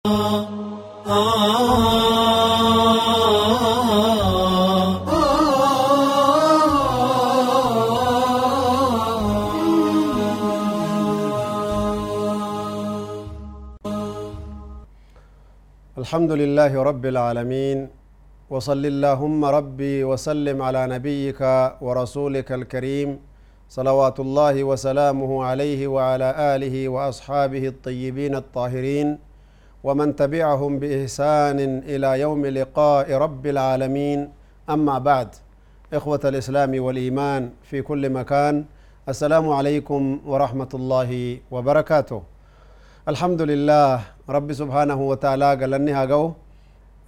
الحمد لله رب العالمين وصل اللهم ربي وسلم على نبيك ورسولك الكريم صلوات الله وسلامه عليه وعلى آله وأصحابه الطيبين الطاهرين. ومن تبعهم بإحسان إلى يوم لقاء رب العالمين. أما بعد إخوة الإسلام والإيمان في كل مكان السلام عليكم ورحمة الله وبركاته. الحمد لله رب سبحانه وتعالى قالني هاقو.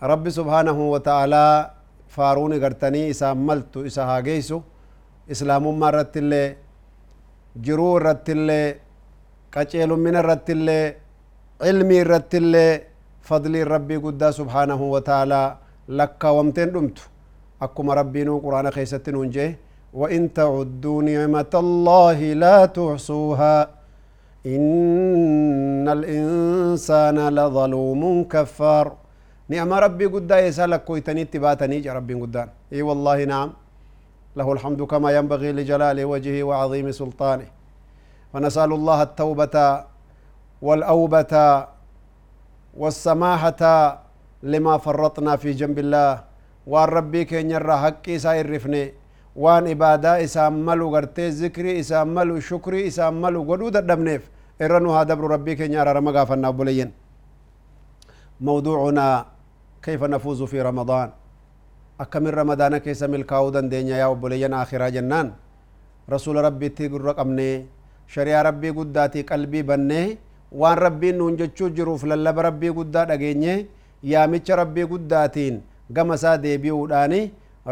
رب سبحانه وتعالى فاروني قرتني إسا ملتو إسا هاقيسو. إسلام ما رت اللي جرو رت اللي قچيل من رت علمي رت اللي فضل ربي قد سبحانه وتعالى لك ومتين دمتو أكما ربي نو قرآن خيستن ونجيه وإن تعدوا نعمة الله لا تحصوها إن الإنسان لظلوم كفار نعم ربي قد يسألك كويتني تباتني ربي قدان اي والله نعم له الحمد كما ينبغي لجلال وجهه وعظيم سلطانه ونسأل الله التوبة والأوبة والسماحة لما فرطنا في جنب الله. وان ربي كي نرى حقي ساير رفني وان إبادة إساملو غرتي ذكري إساملو شكري إساملو قدود الدمنيف. إرنو هذا دبر ربي كي نرى رمقا فنابلين موضوعنا كيف نفوز في رمضان؟ أكمل رمضان كيس ملكاو دنيا يا بلين آخرا جنان. رسول ربي تيقر رقمني شريع ربي قداتي قلبي بني. وان ربي نون جچو جروف للب ربي قدا دغيني يا مچ ربي قداتين غمسا ديبيوداني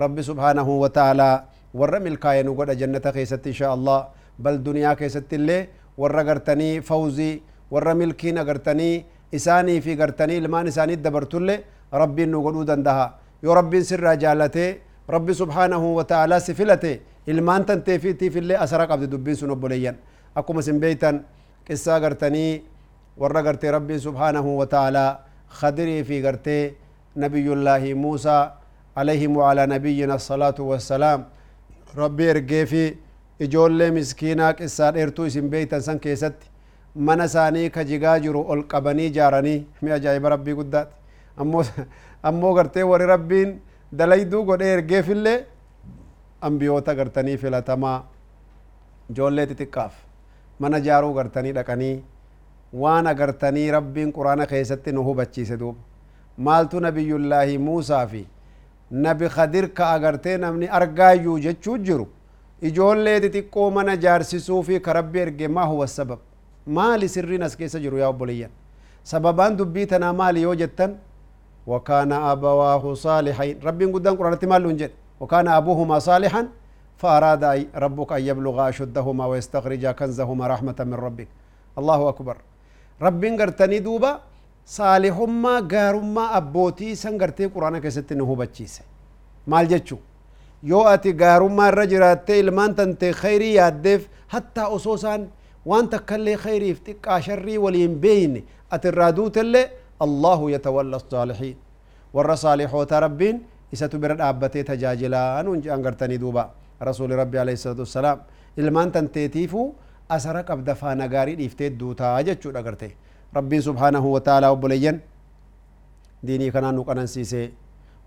ربي سبحانه وتعالى ور ملكاينو قد جنة كيست إن شاء الله بل دنيا كيست اللي ور غرتني فوزي ور ملكين غرتني إساني في غرتني لمان إساني دبرتله ربي نو قدو دندها يو ربي سر جالته ربي سبحانه وتعالى سفلته ilmaan tantee fi tiifillee asara qabdi dubbiin sun obboleeyyan. Akkuma sin beeytan qissaa gartanii warra gartee rabbiin subhaanahu wa ta'aalaa khadirii fi gartee nabiyullaahi muusaa alayhim waalaa nabiyyina asalaatu wassalaam rabbi ergee fi ijoollee miskiinaa qissaa dheertuu isin beeytan san keessatti mana isaanii ka jigaa jiru ol qabanii jaaranii mi ajaa'iba rabbii guddaati ammoo ammoo gartee warri rabbiin dalayduu godhee ergeefillee ambiyoota gartanii filatamaa ijoollee xixiqqaaf mana jaaruu gartanii dhaqanii waan agartanii rabbiin quraana keessatti nu hubachiise duuba maaltu nabiyullaahi muusaa fi nabi khadir ka agartee namni argaayyuu jechuu jiru ijoollee xixiqqoo mana jaarsisuu fi ka rabbi erge maa huwa sabab maali sirriin as keessa jiru yaa obboleeyyan sababaan dubbii tanaa maali yoo jettan وكان أبواه صالحين ربي قدام قرآن تمالون جد وكان أبوهما صالحا فأراد ربك أن يبلغ أشدهما ويستخرج كنزهما رحمة من ربك الله أكبر ربي قرتني دوبا صالحما قارما أبوتي سنقرتي قرآن كستي نهو بچيسي مال جتشو yoo ati gaarummaa irra jiraattee ilmaan tante khayrii yaaddeef hattaa osoo isaan waan takkaillee khayriif xiqqaa sharrii waliin beeyne ati irraa duutellee allahu yatawalla saalixiin warra saalixoota rabbiin isatu bira dhaabbatee tajaajilaa alayhi salatu wassalaam ilmaan tanteetiifuu asara qabda faana gaarii dhiiftee duutaa jechuudha garte rabbiin subhaanahu wa ta'aalaa obboleeyyan diinii kanaan nu qanansiisee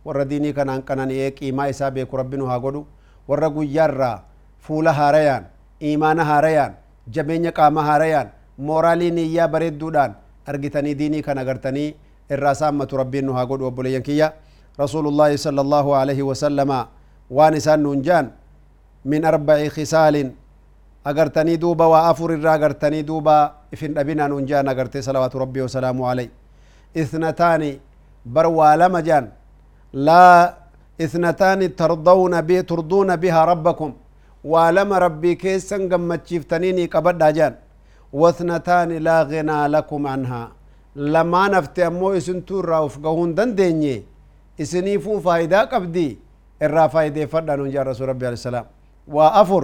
warra diinii kanaan qanani'ee qiimaa isaa beeku rabbi nu haa godhu warra guyyaarraa fuula haarayaan iimaana haarayaan jabeenya qaama haarayaan mooraalii niyyaa bareedduudhaan argitanii diinii kana agartanii irraa saammatu rabbiin nu haa godhu obboleeyyan kiyya rasuulullaahi sala allaahu alaihi wasalama waan isaan nuun jaan duuba waa afur irraa agartanii duuba ifin dhabinaa nuun jaan agartee salawaatu rabbii wasalaamu alay ithnataani bar waa lama jaan لا إثنتان ترضون به ترضون بها ربكم. ولما ربي كيسن قمت شفتنيني قبل جان واثنتان لا غنى لكم عنها. لما نفت أمو اسنتو راوف قهون دنديني. اسنيفو فايدة قبدي الرا فايدة فردان رسول ربي عليه السلام. وافر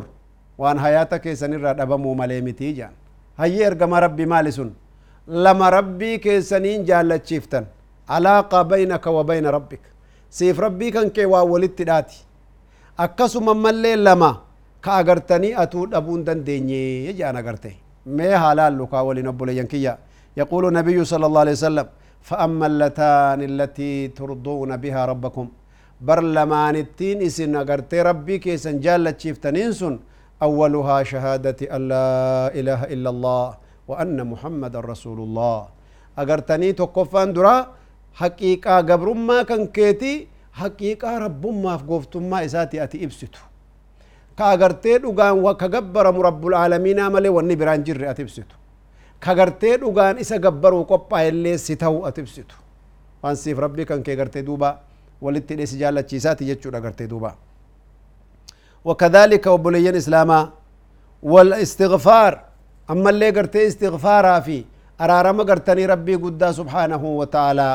وان حياتك سنرا دبمو ملمتي جان هي ارغم ربي مالسون لما ربي كسنين جال تشيفتن علاقه بينك وبين ربك سيف ربي كان كي واولت داتي اكسو مملل لما كاغرتني اتو دبون دنديني جانا اغرتي مي حلال لوكا ولي نبول ينكيا يقول النبي صلى الله عليه وسلم فاما اللتان التي ترضون بها ربكم برلمانتين إسن أغرتي ربي كيسن جالة شيفتنين سن. أولها شهادة أن لا إله إلا الله وأن محمد رسول الله. أغرتني تقفان درا حقيقة قبر ما كان كيتي حقيقة رب ما فقفتم ما إساتي أتي إبسطو كأغرتي دقان وكقبر رب العالمين عملي والنبران جر أتي إبسطو كغرتي isa gabbaruu qophaa'ellee si ta'u ati ibsitu waan siif rabbii kan kee gartee duuba walitti hidhee si jaallachiisaati jechuudha gartee duuba. وكذلك وبليين إسلاما والاستغفار أما اللي قرتي استغفارا في أرارما قرتني ربي قد سبحانه وتعالى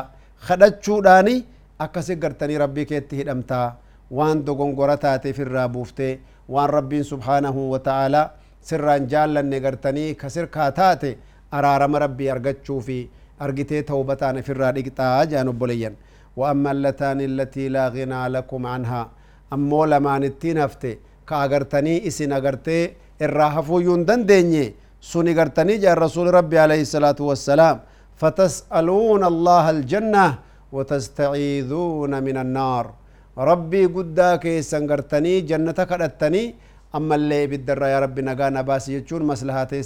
خدتشو داني أكسي قرتني ربي كيتي هدمتا وان دوغن قرتاتي في الرابوفتي وان ربي سبحانه وتعالى سران جالا نقرتني كسر كاتاتي araarama rabbii argachuu fi argitee tawbataan ifirraa dhiqxaa jaan obboleeyyan. وأما اللتان التي لا غنى لكم عنها أمو لمان التين هفته كأغرتني إسن أغرتي الراحفو يندن ديني سوني غرتني جاء الرسول ربي عليه الصلاة والسلام فتسألون الله الجنة وتستعيذون من النار. ربي قدا كيسن غرتني جنة كرتني أما اللي بالدرة يا ربي نقانا باس يجون مسلحاتي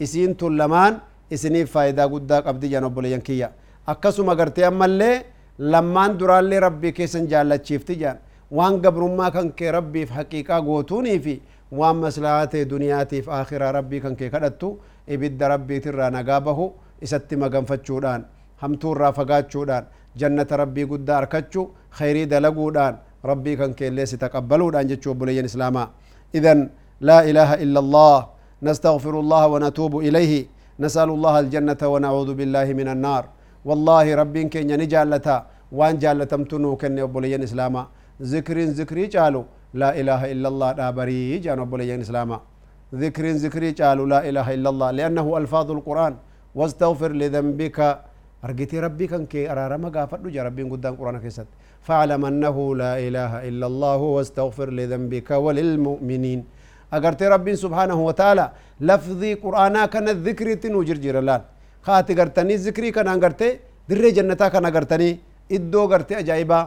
isiin tun lamaan isiniif faayidaa guddaa qabdi jedhan obboleeyyan kiyya akkasuma gartee ammallee lammaan duraallee rabbii keessan jaallachiifti jedhan waan gabrummaa kan kee rabbiif haqiiqaa gootuunii fi waan maslahaa ta'e duniyaatiif akhiraa rabbii kan kee kadhattu ibidda rabbiitirraa nagaa bahu isatti maganfachuudhaan hamtuurraa fagaachuudhaan jannata rabbii guddaa arkachuu khayrii dalaguudhaan rabbii kan keellee si taqabbaluudhaan jechuu obboleeyyan islaamaa idan laa ilaaha illa allah نستغفر الله ونتوب إليه نسأل الله الجنة ونعوذ بالله من النار والله ربي كن نجالتا وان جالتمتنو كن أبوليين إسلاما. ذكر ذكري جالو لا إله إلا الله دابري جان أبوليين إسلاما. ذكر ذكري جالو لا إله إلا الله لأنه ألفاظ القرآن. واستغفر لذنبك. أرجتي ربي كان كي أرارما غافر جا ربي قدام قرآن كيست فاعلم أنه لا إله إلا الله واستغفر لذنبك وللمؤمنين. rabbiin subhaanahu wataala lafdii qur'aanaa kana zikriitti nu jirjira laal kaati gartanii zikrii kanaan gartee dirree jannataa kana gartanii iddoo gartee ajaa'ibaa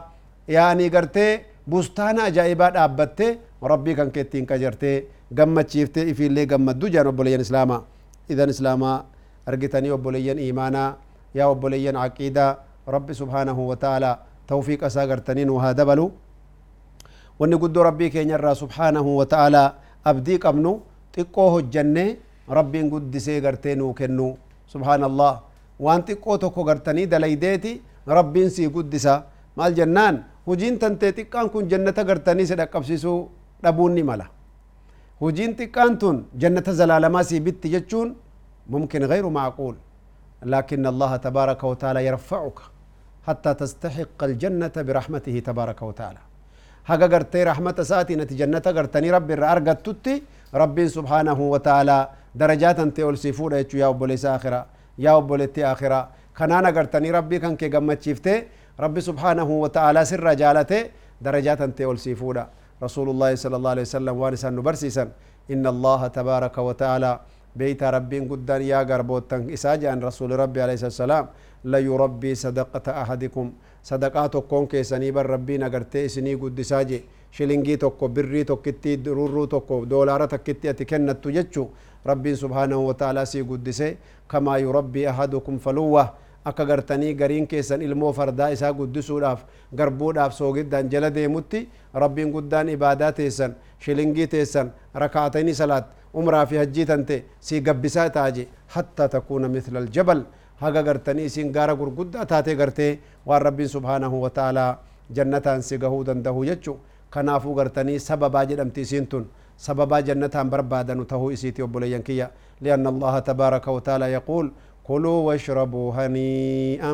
yaani gartee bustaana ajaa'ibaa dhaabbattee rabbii kan keettiin qajartee gammachiiftee ifiillee gammaddu jaan obboleeyyan islaamaa idan islaamaa argitanii obboleeyyan iimaanaa yaa obboleeyyan aqiidaa rabbi subhaanahu wataala tawfiiqa isaa gartanii nu haa dabalu wanni guddoo rabbii keenya irraa subhaanahu wataalaa abdii qabnu xiqqoo hojjanne rabbiin guddisee gartee nuu kennu سبحان الله وانت قوتو كو غرتني دلاي ديتي رب سي قدسا مال جنان هجين تنتي تقان كون جنة غرتني سي دقبسيسو دبوني مالا هجين تقان تون جنة زلالة ما سي بيت جچون ممكن غير معقول لكن الله تبارك وتعالى يرفعك حتى تستحق الجنة برحمته تبارك وتعالى هاگا غرتي رحمة ساتي نتي جنة غرتني رب الرأرغت تتي رب سبحانه وتعالى fuudha jechuu yaa obboleessa akhiraa yaa obboleettii akhiraa kanaan agartanii rabbii kan kee gammachiiftee rabbi subhaanahu wa ta'aalaa sirra jaalatee darajaa tantee ol sii fuudha رسول الله صلى الله عليه وسلم وانسان نبرسيسا إن الله تبارك وتعالى بيت ربين قدان يا غربوتن إساجا رسول ربي عليه والسلام لا يربي sadaqaa tokkoon keessanii bar rabbiin agartee isinii guddisaa je shilingii tokko birrii tokkitti rurruu tokko doolaara takkitti ati kennattu jechu rabbiin subhaanahu wataalaa sii guddise kamaa yurabbii ahadukum faluwwa akka gartanii gariin keessan ilmoo fardaa isaa guddisuudhaaf garbuudhaaf soogiddaan jala deemutti rabbiin guddaan ibaadaa teessan shilingii teessan rakaatanii salaat umraa fi hajjii tante sii gabbisaa taaje hattaa takuuna mithla aljabal haga gartanii isin gaara gurguddaa taatee gartee waan rabbiin subhaanahu wa ta'aalaa jannataan si gahuu dandahu jechu kanaafuu gartanii sababaa jedhamti isiin tun. Jannataan barbaadanu tahuu isiiti obboleeyyan kiyya. Lianna allaha tabaaraka wa ta'aalaa yaquul كلوا واشربوا هنيئا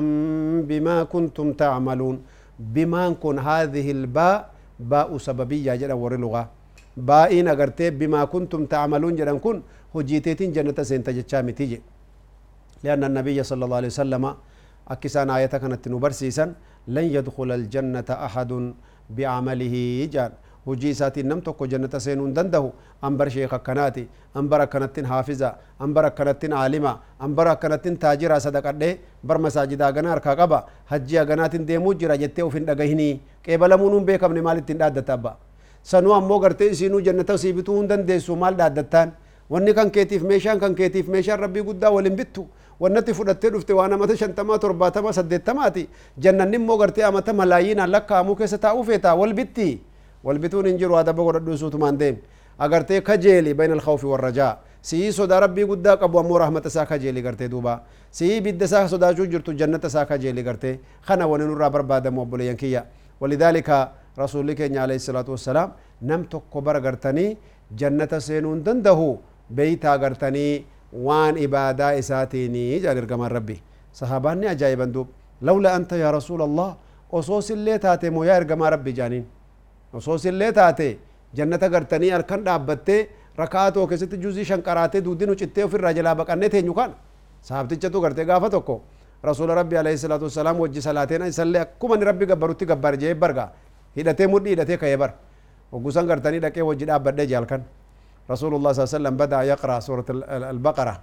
بما كنتم تعملون بما كن هذه الباء باء سببية جدا ور لغة باءين أغرتي بما كنتم تعملون جدا كن هجيتين جنة سنتجتشامي تيجي لأن النبي صلى الله عليه وسلم أكسان آية كانت نبرسيسا لن يدخل الجنة أحد بعمله جان hujii isaatiin nam tokko jannata seenuu hin danda'u anbar sheeka akkanaati anbar akkanattin haafiza anbar akkanattin aalima anbar akkanattin taajiraa sadaqadhe bar masaajidaa gana harkaa qaba hajjii aganaatin deemuu jira jettee uf hin dhagahinii qeebalamuun hin beekamne maal ittiin dhaaddata abba sanuu ammoo gartee isiinuu jannata sii bituu hin dandeessu maal dhaaddattaan wanni kan keetiif meeshaan kan keetiif meeshaan rabbii guddaa walin bittu wannatti fudhattee dhufte waan amata shantamaa torbaatama saddeettamaati. Jannanni immoo gartee amata malaayiinaan lakkaa'amuu keessa taa'uu feetaa? Wal bitti. والبتون انجروا هذا بقول الدوسو تمان ديم اگرتي كجيلي بين الخوف والرجاء سي صدا ربي قد قبو امو رحمة سا كجيلي قرتي دوبا سي بد سا صدا جو جرتو جنة سا كجيلي قرتي خنا وننور برباد موبولي ينكيا ولذلك رسول الله عليه الصلاة والسلام نم تكبر قرتني جنة سينون دنده بيتا قرتني وان إبادة إساتيني جال إرقام ربي صحاباني أجايبا دوب لولا أنت يا رسول الله أصوص اللي تاتي مو يا إرقام ربي جانين أصوص اللي تاتي جنة قرتني أركان دابتة ركعات وكسيت جوزي شنقراتي دو دينو چتة وفر رجلا بقاني تهنو كان صحابتي چتو قرتي غافتوكو رسول ربي عليه الصلاة والسلام وجي صلاتينا يسلي أكومن ربي قبروتي قبر جيب برغا هدتي مرني هدتي كيبر وقوسان قرتني دكي وجي دابت دي جالكن جي رسول الله صلى الله عليه وسلم بدأ يقرأ سورة البقرة.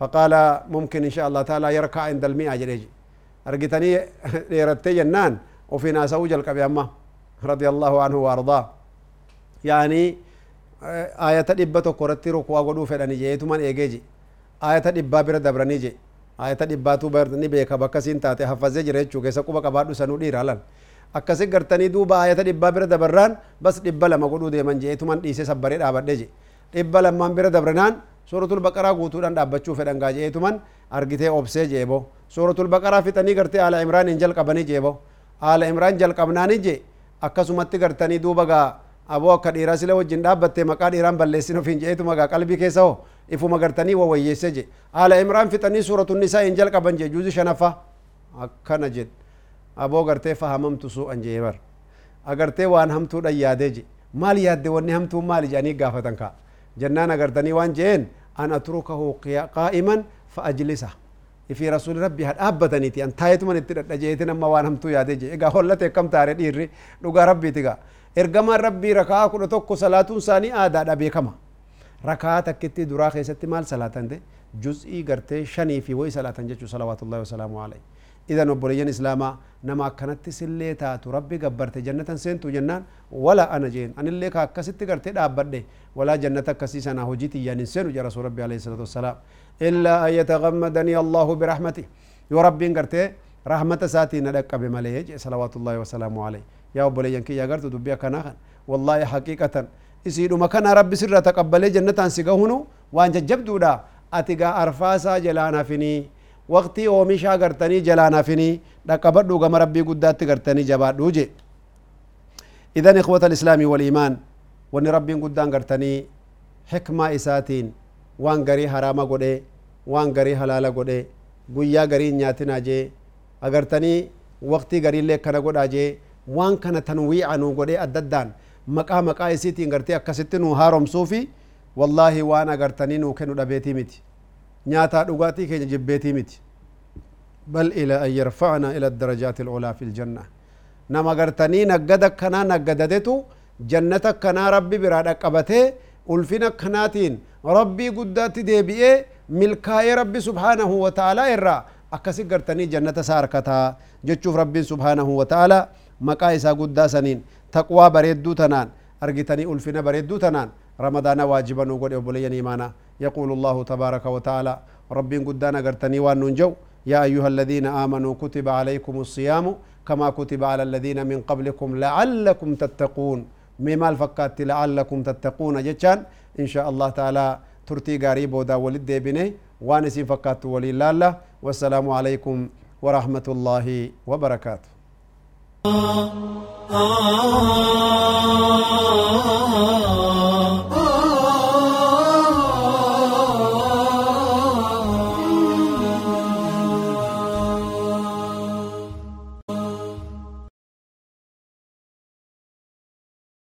فقال ممكن إن شاء الله تعالى يركع عند المئة جريج. أرجتني يرتي جنان وفي ناس أوجل أما رضي الله عنه وأرضاه. يعني آية دبة كورتي ركوا غدو فداني جيتو من إيجي آية دبة بر دبرني جي. آية دبة تو برني بيكا بكسين تاتي حفظه جريچو كيسا كوبا قبادو سنو ديرالان akkasi gartanii duuba ayata dhibbaa bira dabarraan bas dhibba lama godhuu deeman jeetuman dhiise sabbaree dhaabadhe je dhibba lammaan bira dabranaan suratul baqaraa guutuudhaan dhaabbachuu fedhan gaa jeetuman argitee obsee jeebo suratul baqaraa fixanii gartee aala imraan hin jalqabanii jeebo aala imraan jalqabnaani je akkasumatti gartanii duuba gaa aboo akka dhiiraa sila wajjin dhaabbatte maqaa dhiiraan balleessin ofiin jeetuma gaa qalbii keessa hoo ifuma gartanii wawayyeesse je haala imraan fixanii suuratun isaa hin jalqaban je juuzi shanaffa akkana jed aboo gartee fahamamtu su'an jee bar agartee waan hamtuudhan yaadee je maal yaadde wanni hamtuu maali jedhanii gaafatan kaa agartanii waan jeen an atrukahu qaa'iman fa ajlisa في رسول ربي هاد أبدا تي أن تايت من التر جيتنا ما وان هم تو يادي جي إيجا هولا تكم تاري ديري؟ لغا ربي تيجا إرجما ربي ركعة كل توكو صلاة ساني آدا دبي كما. ركعة تكتي درا خيست مال صلاة دي جزئي غرتي شني في وي صلاة جتشو صلوات الله وسلامه عليه. إذا نبوليين إسلاما نما كانت سلي تاتو ربي قبرت جنة سنتو جنان ولا أنا جين. أنا اللي كاكست غرتي دابد ولا جنة كسيسنا أنا هجيتي يعني سنو جا رسول ربي عليه الصلاة والسلام. إلا أن يتغمدني الله برحمته يا ربي انقرتي رحمة ساتي ندق بمليه صلوات الله وسلامه عليه. يا أبو لينكي يا قرت دبيا كناخن. والله حقيقة إسيد مكان ربي سر تقبل جنة سيقهنو. وان جبدو دا. أتقى أرفاسا جلانا فيني. وقتي أومشا قرتني جلانا فيني دقبدو قم ربي قدات قرتني جبادو جي إذن إخوة الإسلام والإيمان وني ربي قدان قرتني حكمة إساتين waan garii haraama godhe waan garii halaala godhe guyyaa garii nyaatinaa jee agartanii waqtii gariillee kana godhaa jee waan kana tanwiica nuu godhe adda addaan maqaa maqaa isiitiin gartee akkasitti nuu haaromsuufi wallaahi waan agartanii nuu kennu dhabeetii miti nyaataa dhugaatii keenya jibbeetii miti bal ila an yarfacna ila darajaati alculaa fi ljanna nama agartanii naggada akkanaa naggadadetu jannata akkanaa rabbi biraa dhaqqabatee ulfina akkanaatiin rabbii guddaatti deebi'ee milkaa'ee rabbi subhaanahu wa ta'aalaa irraa akkasi gartanii jannata isaa harkataa jechuuf rabbiin subhaanahu wa ta'aalaa maqaa isaa guddaa saniin taqwaa bareedduu tanaan argitanii ulfina bareedduu tanaan ramadaana waajiba nuu godhe obboleeyyan imaanaa يقول الله تبارك وتعالى ربي قدانا قرتني وان ننجو يا أيها الذين آمنوا كتب عليكم الصيام كما كتب على الذين من قبلكم لعلكم تتقون مما الفكات لعلكم تتقون جتان إن شاء الله تعالى ترتي قريب ودا ولد بني وانسين فكات ولي الله والسلام عليكم ورحمة الله وبركاته آه آه آه